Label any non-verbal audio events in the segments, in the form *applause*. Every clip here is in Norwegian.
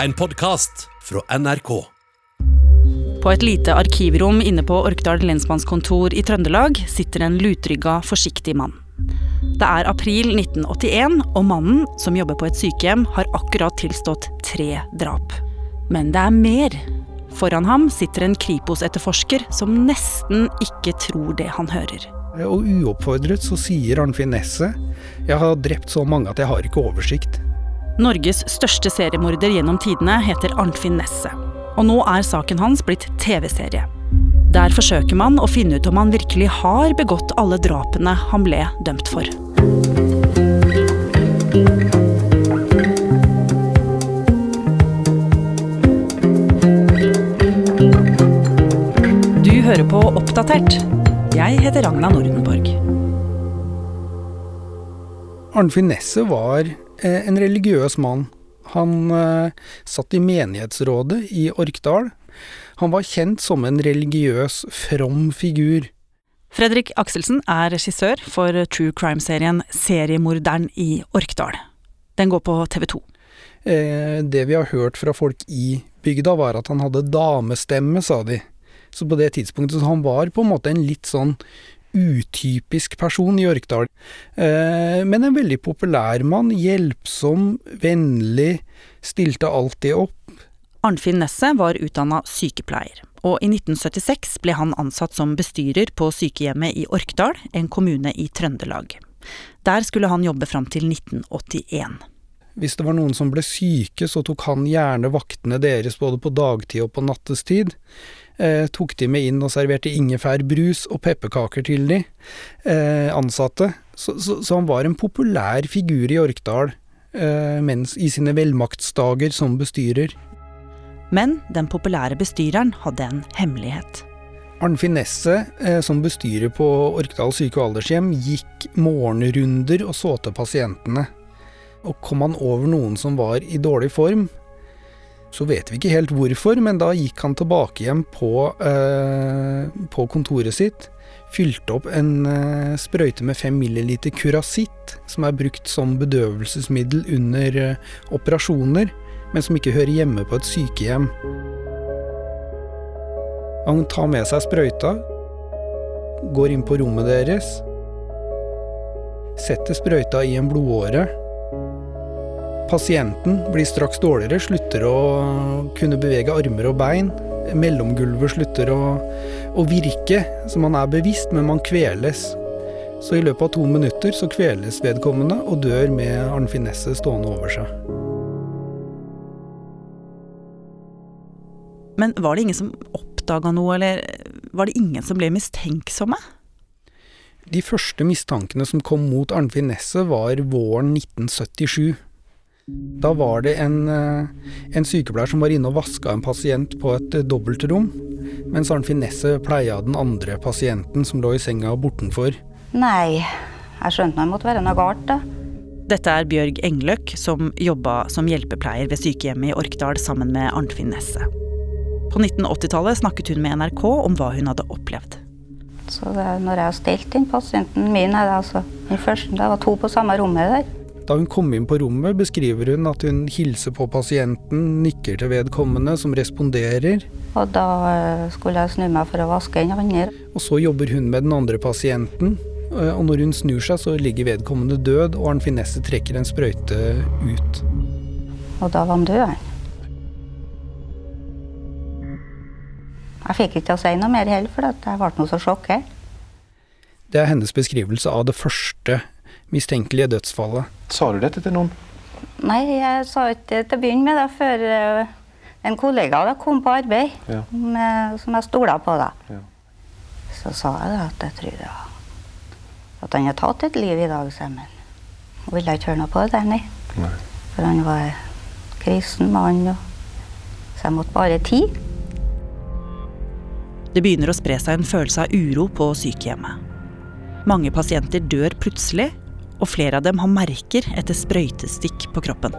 En podkast fra NRK. På et lite arkivrom inne på Orkdal lensmannskontor i Trøndelag sitter en lutrygga, forsiktig mann. Det er april 1981, og mannen, som jobber på et sykehjem, har akkurat tilstått tre drap. Men det er mer. Foran ham sitter en Kripos-etterforsker som nesten ikke tror det han hører. Og uoppfordret så sier Arnfinn Nesset jeg har drept så mange at jeg har ikke oversikt. Norges største seriemorder gjennom tidene heter Arnfinn Nesse. Og nå er saken hans blitt TV-serie. Der forsøker man å finne ut om han virkelig har begått alle drapene han ble dømt for. Du hører på Oppdatert. Jeg heter Ragna Nordenborg. Arnfinn Nesse var en religiøs mann. Han eh, satt i menighetsrådet i Orkdal. Han var kjent som en religiøs, from figur. Fredrik Akselsen er regissør for true crime-serien Seriemorderen i Orkdal. Den går på TV 2. Eh, det vi har hørt fra folk i bygda, var at han hadde damestemme, sa de. Så på det tidspunktet så han var på en måte en litt sånn utypisk person i Orkdal. Eh, men en veldig populær mann. Hjelpsom, vennlig, stilte alltid opp. Arnfinn Nesset var utdanna sykepleier, og i 1976 ble han ansatt som bestyrer på sykehjemmet i Orkdal, en kommune i Trøndelag. Der skulle han jobbe fram til 1981. Hvis det var noen som ble syke, så tok han gjerne vaktene deres både på dagtid og på nattestid. Eh, tok de med inn og serverte ingefærbrus og pepperkaker til de eh, ansatte. Så, så, så, han var en populær figur i Orkdal eh, mens, i sine velmaktsdager som bestyrer. Men den populære bestyreren hadde en hemmelighet. Arnfinn Nesset, eh, som bestyrer på Orkdal syke- og aldershjem, gikk morgenrunder og så til pasientene. Og kom han over noen som var i dårlig form, så vet vi ikke helt hvorfor, men da gikk han tilbake hjem på, eh, på kontoret sitt. Fylte opp en eh, sprøyte med fem milliliter kurasitt, som er brukt som bedøvelsesmiddel under eh, operasjoner, men som ikke hører hjemme på et sykehjem. Han tar med seg sprøyta, går inn på rommet deres, setter sprøyta i en blodåre. Pasienten blir straks dårligere, slutter å kunne bevege armer og bein. Mellomgulvet slutter å, å virke, så man er bevisst, men man kveles. Så i løpet av to minutter så kveles vedkommende og dør med arnfinesse stående over seg. Men var det ingen som oppdaga noe, eller var det ingen som ble mistenksomme? De første mistankene som kom mot Arnfinn Nesset var våren 1977. Da var det en, en, sykepleier som var inne og vaska en pasient på et dobbeltrom, mens Arnfinn Nesset pleia den andre pasienten som lå i senga bortenfor. Nei, jeg skjønte det måtte være noe galt, da. Dette er Bjørg Engløk, som jobba som hjelpepleier ved sykehjemmet i Orkdal sammen med Arnfinn Nesset. På 1980-tallet snakket hun med NRK om hva hun hadde opplevd. Så det, når jeg har stelt inn pasienten min, er det altså den første, det var to på samme rommet der. Da hun kom inn på rommet, beskriver hun at hun hilser på pasienten, nikker til vedkommende, som responderer. Og da skulle jeg snu meg for å vaske den andre. Og så jobber hun med den andre pasienten. Og når hun snur seg, så ligger vedkommende død, og Arnfinn Finesse trekker en sprøyte ut. Og da var han død, han. Jeg fikk ikke til å si noe mer heller, for jeg ble så sjokkert. Det er hennes beskrivelse av det første mistenkelige dødsfallet. Sa du dette til noen? Nei, jeg sa ikke til å begynne med, det før eh, en kollega da, kom på arbeid, Ja. med, som jeg stola på. da. Ja. Så sa jeg da at jeg tror det var at han har tatt et liv i dag, sa jeg, men jeg ville ikke høre noe på det, nei. Nei. For han var kristen mann, og, så jeg måtte bare ti. Det begynner å spre seg en følelse av uro på sykehjemmet. Mange pasienter dør plutselig, og flere av dem har merker etter sprøytestikk på kroppen.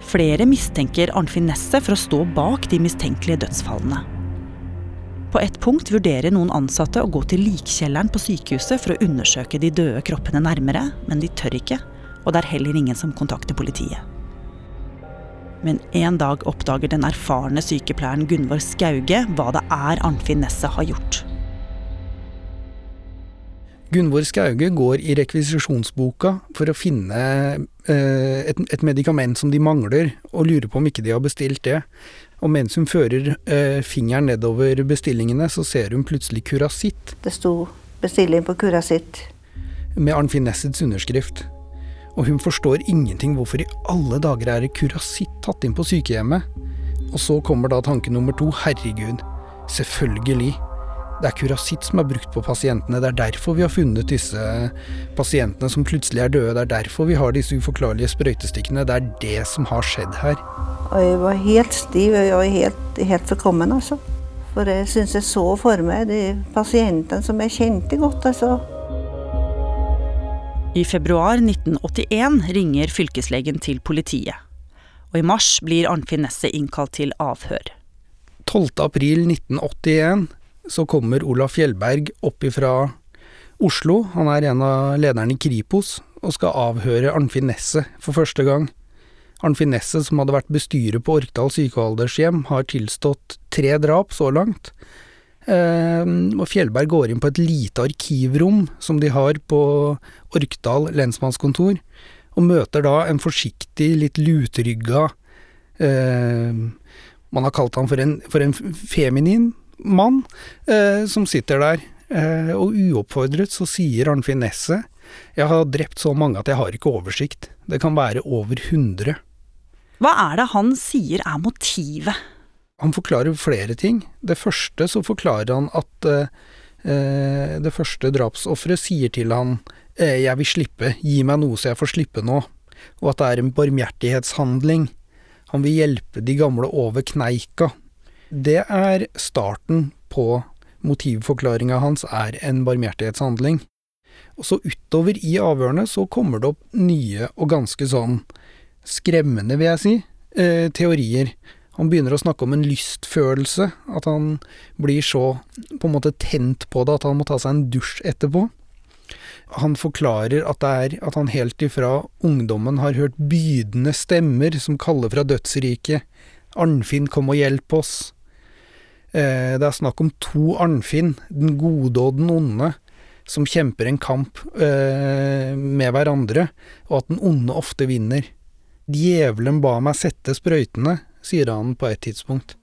Flere mistenker Arnfinn Nesset for å stå bak de mistenkelige dødsfallene. På et punkt vurderer noen ansatte å gå til likkjelleren på sykehuset for å undersøke de døde kroppene nærmere, men de tør ikke, og det er heller ingen som kontakter politiet. Men en dag oppdager den erfarne sykepleieren Gunvor Skauge hva det er Arnfinn Nesset har gjort. Gunvor Skauge går i rekvisisjonsboka for å finne eh, et, et, medikament som de mangler, og lurer på om ikke de har bestilt det. Og mens hun fører eh, fingeren nedover bestillingene, så ser hun plutselig Curasitt. Det sto bestilling på Curasitt. Med Arnfinn Nessets underskrift. Og hun forstår ingenting hvorfor i alle dager er det Curasitt tatt inn på sykehjemmet. Og så kommer da tanke nummer to. Herregud, selvfølgelig. Det er kurasitt som er brukt på pasientene. Det er derfor vi har funnet disse pasientene som plutselig er døde. Det er derfor vi har disse uforklarlige sprøytestikkene. Det er det som har skjedd her. Og jeg var helt stiv. Jeg var helt, helt forkommen, altså. For jeg syns jeg så for meg de pasientene som jeg kjente godt, altså. I februar 1981 ringer fylkeslegen til politiet. Og i mars blir Arnfinn Nesset innkalt til avhør. 12. april 1981 så kommer Olaf Fjellberg opp ifra Oslo. Han er en av lederne i Kripos og skal avhøre Arnfinn Nesset for første gang. Arnfinn Nesset, som hadde vært bestyrer på Orkdal sykealdershjem, har tilstått tre drap så langt. Eh, og Fjellberg går inn på et lite arkivrom som de har på Orkdal lensmannskontor, og møter da en forsiktig, litt lutrygga eh, Man har kalt han for for en feminin mann eh, som sitter der. Eh, og uoppfordret så sier Arnfinn Nesset jeg har drept så mange at jeg har ikke oversikt. Det kan være over 100. Hva er det han sier er motivet? Han forklarer flere ting. Det første så forklarer han at eh, eh det første drapsofferet sier til han eh, 'jeg vil slippe, gi meg noe så jeg får slippe nå', og at det er en barmhjertighetshandling. Han vil hjelpe de gamle over kneika, det er starten på motivforklaringa hans er en barmhjertighetshandling. Og så utover i avhørene så kommer det opp nye og ganske sånn skremmende, vil jeg si, eh, teorier. Han begynner å snakke om en lystfølelse, at han blir så på en måte tent på det at han må ta seg en dusj etterpå. Han forklarer at, det er, at han helt ifra ungdommen har hørt bydende stemmer som kaller fra dødsriket. Arnfinn, kom og hjelp oss. Eh, det er snakk om to Arnfinn, den gode og den onde, som kjemper en kamp eh, med hverandre, og at den onde ofte vinner. Djevelen ba meg sette sprøytene, sier han på et tidspunkt.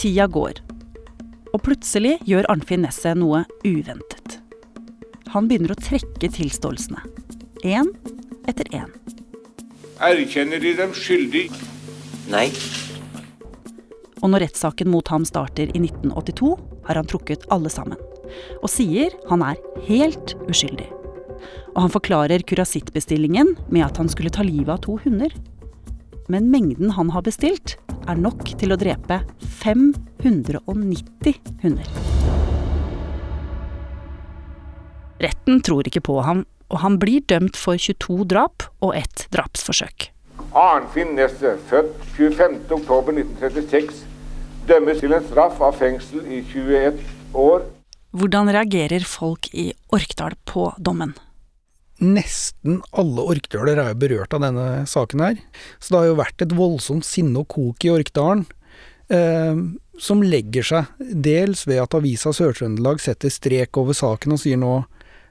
Tida går, og plutselig gjør Arnfinn Nesset noe uventet. Han begynner å trekke tilståelsene. Én etter én. Erkjenner De dem skyldig? Nei. Og når rettssaken mot ham starter i 1982, har han trukket alle sammen. Og sier han er helt uskyldig. Og han forklarer kurasittbestillingen med at han skulle ta livet av to hunder. Men mengden han har bestilt, er nok til å drepe 590 hunder. Retten tror ikke på ham, og han blir dømt for 22 drap og ett drapsforsøk. Arnfinn Nesset, født 25.10.1936, dømmes til en straff av fengsel i 21 år. Hvordan reagerer folk i Orkdal på dommen? Nesten alle orkdøler er berørt av denne saken her. Så det har jo vært et voldsomt sinne og kok i Orkdalen. Eh, som legger seg dels ved at avisa Sør-Trøndelag setter strek over saken og sier nå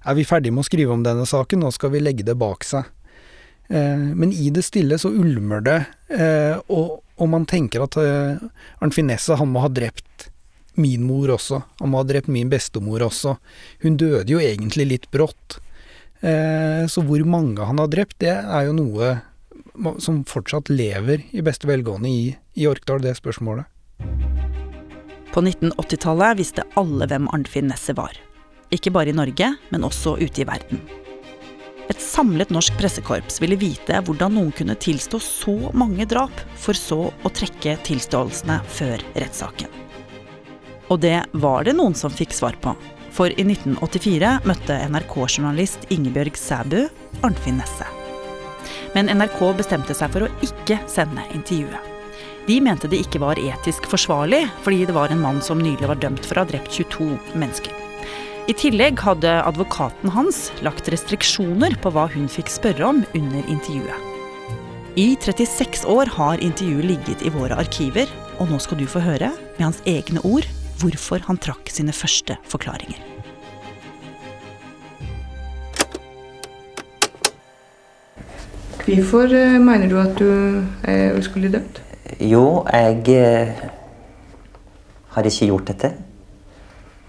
er vi ferdige med å skrive om denne saken, nå skal vi legge det bak seg. Eh, men i det stille så ulmer det, eh, og, og man tenker at uh, Arnfinn han må ha drept min mor også. Han må ha drept min bestemor også. Hun døde jo egentlig litt brått. Uh, så hvor mange han har drept, det er jo noe som fortsatt lever i beste velgående i, i Orkdal, det spørsmålet. På 1980-tallet visste alle hvem Arnfinn Nesset var. Ikke bare i Norge, men også ute i verden. Et samlet norsk pressekorps ville vite hvordan noen kunne tilstå så mange drap, for så å trekke tilståelsene før rettssaken. Og det var det noen som fikk svar på. For i 1984 møtte NRK-journalist Ingebjørg Sæbu Arnfinn Nesse. Men NRK bestemte seg for å ikke sende intervjuet. De mente det ikke var etisk forsvarlig, fordi det var en mann som nylig var dømt for å ha drept 22 mennesker. I tillegg hadde advokaten hans lagt restriksjoner på hva hun fikk spørre om under intervjuet. I 36 år har intervjuet ligget i våre arkiver, og nå skal du få høre, med hans egne ord, hvorfor han trakk sine første forklaringer. Hvorfor eh, mener du at du er uskyldig dømt? Jo, jeg eh, har ikke gjort dette.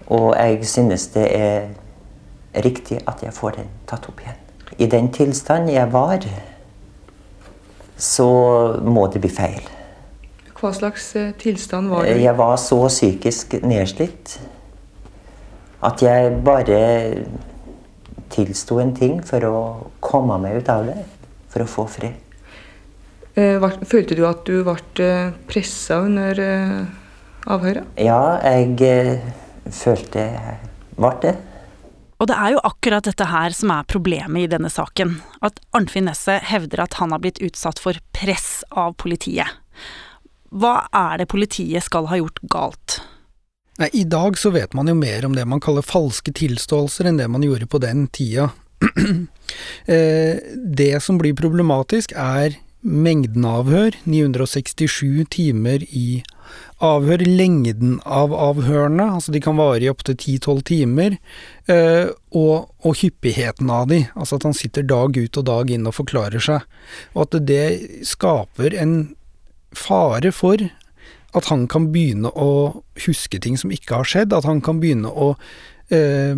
Og jeg synes det er riktig at jeg får den tatt opp igjen. I den tilstand jeg var, så må det bli feil. Hva slags eh, tilstand var det? Jeg var så psykisk nedslitt at jeg bare tilsto en ting for å komme meg ut av det. For å få fred. Eh, Følte du at du ble pressa under eh, avhøret? Ja, jeg eh, følte jeg ble det. Og det er jo akkurat dette her som er problemet i denne saken. At Arnfinn Nesset hevder at han har blitt utsatt for press av politiet. Hva er det politiet skal ha gjort galt? Nei, I dag så vet man jo mer om det man kaller falske tilståelser enn det man gjorde på den tida. *clears throat* Eh, det som blir problematisk er mengden avhør, 967 timer i avhør, lengden av avhørene, altså de kan vare i opptil 10-12 timer, eh, og, og hyppigheten av de, altså at han sitter dag ut og dag inn og forklarer seg, og at det skaper en fare for at han kan begynne å huske ting som ikke har skjedd, at han kan begynne å eh,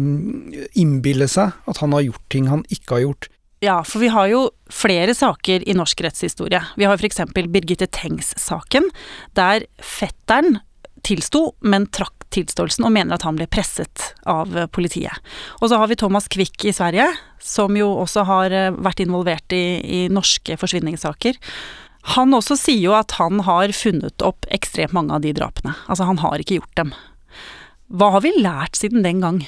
innbille seg at han har gjort ting han ikke har gjort. Ja, for vi har jo flere saker i norsk rettshistorie. Vi har f.eks. Birgitte Tengs-saken, der fetteren tilsto, men trakk tilståelsen og mener at han ble presset av politiet. Og så har vi Thomas Quick i Sverige, som jo også har eh, vært involvert i, i norske forsvinningssaker. Han også sier jo at han har funnet opp ekstremt mange av de drapene. Altså, han har ikke gjort dem. Hva har vi lært siden den gang?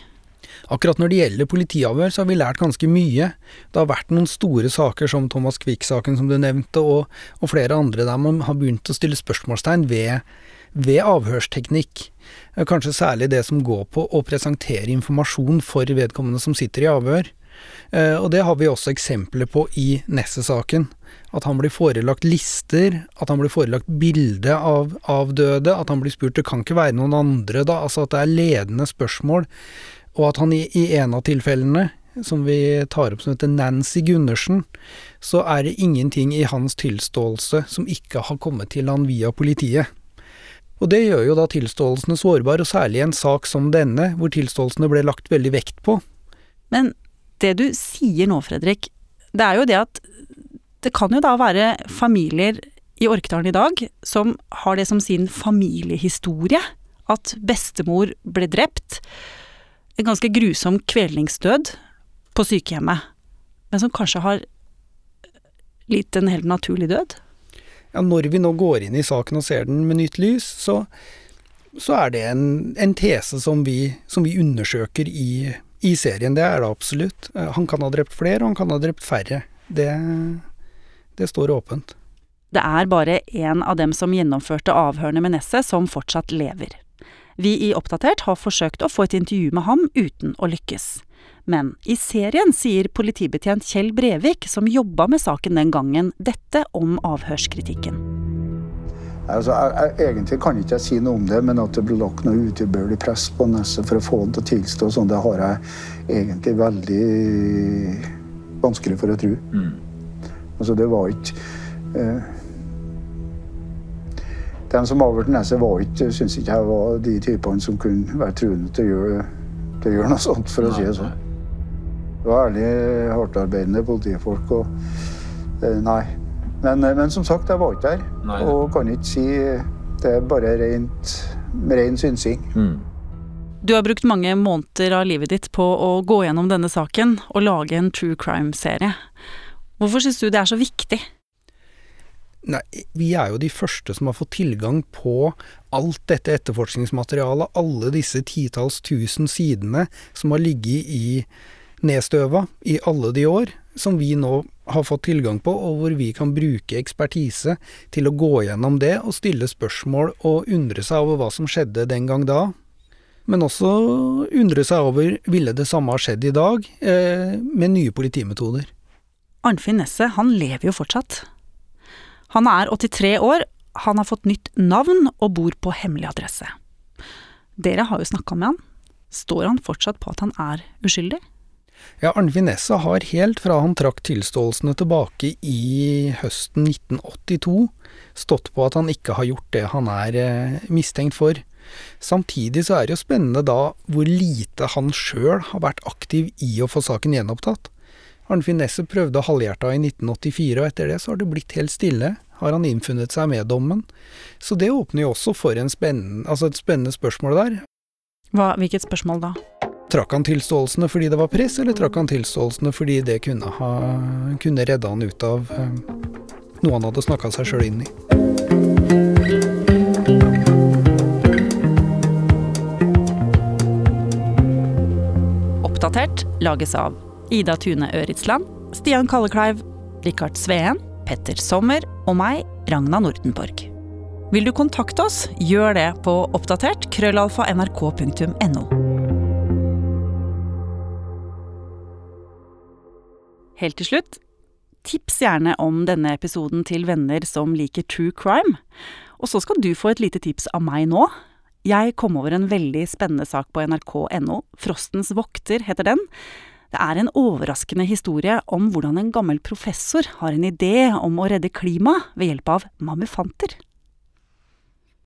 Akkurat når det gjelder politiavhør, så har vi lært ganske mye. Det har vært noen store saker som Thomas Quick-saken som du nevnte, og, og flere andre der man har begynt å stille spørsmålstegn ved, ved avhørsteknikk. Eh, Kanskje særlig det som går på å presentere informasjon for vedkommende som sitter i avhør. Eh, Og det har vi også eksempler på i Nesset-saken. At han blir forelagt lister, at han blir forelagt bilde av avdøde, at han blir spurt det kan ikke være noen andre, da, altså at det er ledende spørsmål. Og at han i, i en av tilfellene, som vi tar opp som heter Nancy Gundersen, så er det ingenting i hans tilståelse som ikke har kommet til han via politiet. Og det gjør jo da tilståelsene sårbare, og særlig i en sak som denne, hvor tilståelsene ble lagt veldig vekt på. Men det du sier nå, Fredrik, det er jo det at det kan jo da være familier i Orkdalen i dag som har det som sin familiehistorie. At bestemor ble drept. En ganske grusom kvelningsdød på sykehjemmet. Men som kanskje har litt en helt naturlig død. Ja, når vi nå går inn i saken og ser den med nytt lys, så, så er det en, en tese som vi, som vi undersøker i, i serien. Det er det absolutt. Eh, Han kan ha drept flere, og han kan ha drept færre. Det, det står åpent. Det er bare én av dem som gjennomførte avhørene med Nesset, som fortsatt lever. Vi i Oppdatert har forsøkt å få et intervju med ham uten å lykkes. Men i serien sier politibetjent Kjell Brevik, som jobba med saken den gangen, dette om avhørskritikken. Altså, jeg, jeg, egentlig kan ikke jeg si noe om det, men at det ble lagt noe utilbørlig press på Nesset for å få han til å tilstå sånn, det har jeg egentlig veldig vanskelig for å tro. Altså, det var ikke eh, De som avhørte Nesset, var ikke, syns ikke jeg var de typene som kunne være truende til å gjøre, til å gjøre noe sånt, for å si det sånn. Det var ærlig, hardtarbeidende politifolk og eh, Nei. Men, eh, men som sagt, jeg var ikke der. Nei. Og kan ikke si Det er bare rent, ren synsing. Du har brukt mange måneder av livet ditt på å gå gjennom denne saken og lage en true crime-serie. Hvorfor syns du det er så viktig? Nei, vi er jo de første som har fått tilgang på alt dette etterforskningsmaterialet, alle disse titalls tusen sidene som har ligget i nedstøva i alle de år, som vi nå har fått tilgang på, og hvor vi kan bruke ekspertise til å gå gjennom det og stille spørsmål og undre seg over hva som skjedde den gang da. Men også undre seg over ville det samme ha skjedd i dag, eh, med nye politimetoder. Arnfinn Nesset, han lever jo fortsatt. Han er 83 år, han har fått nytt navn og bor på hemmelig adresse. Dere har jo snakka med han. Står han fortsatt på at han er uskyldig? Ja, Arnfinn Nessa har helt fra han trakk tilståelsene tilbake i høsten 1982, stått på at han ikke har gjort det han er eh, mistenkt for. Samtidig så er det jo spennende da hvor lite han sjøl har vært aktiv i å få saken gjenopptatt. Arnfinn Nesset prøvde halvhjerta i 1984, og etter det så har det blitt helt stille. Har han innfunnet seg med dommen? Så det åpner jo også for spennende, altså et spennende spørsmål der. Hva, hvilket spørsmål da? Trakk han tilståelsene fordi det var press, eller trakk han tilståelsene fordi det kunne, ha, kunne redde han ut av eh, noe han hadde snakka seg sjøl inn i? Oppdatert lages av Ida Tune Øritsland, Stian Kallekleiv, Rikard Sveen, Petter Sommer og meg, Ragna Nordenborg. Vil du kontakte oss, gjør det på oppdatert krøllalfa nrk.no. Helt til slutt, tips gjerne om denne episoden til venner som liker true crime. Og så skal du få et lite tips av meg nå. Jeg kom over en veldig spennende sak på nrk.no. Frostens vokter heter den. Det er en overraskende historie om hvordan en gammel professor har en idé om å redde klimaet ved hjelp av mammufanter.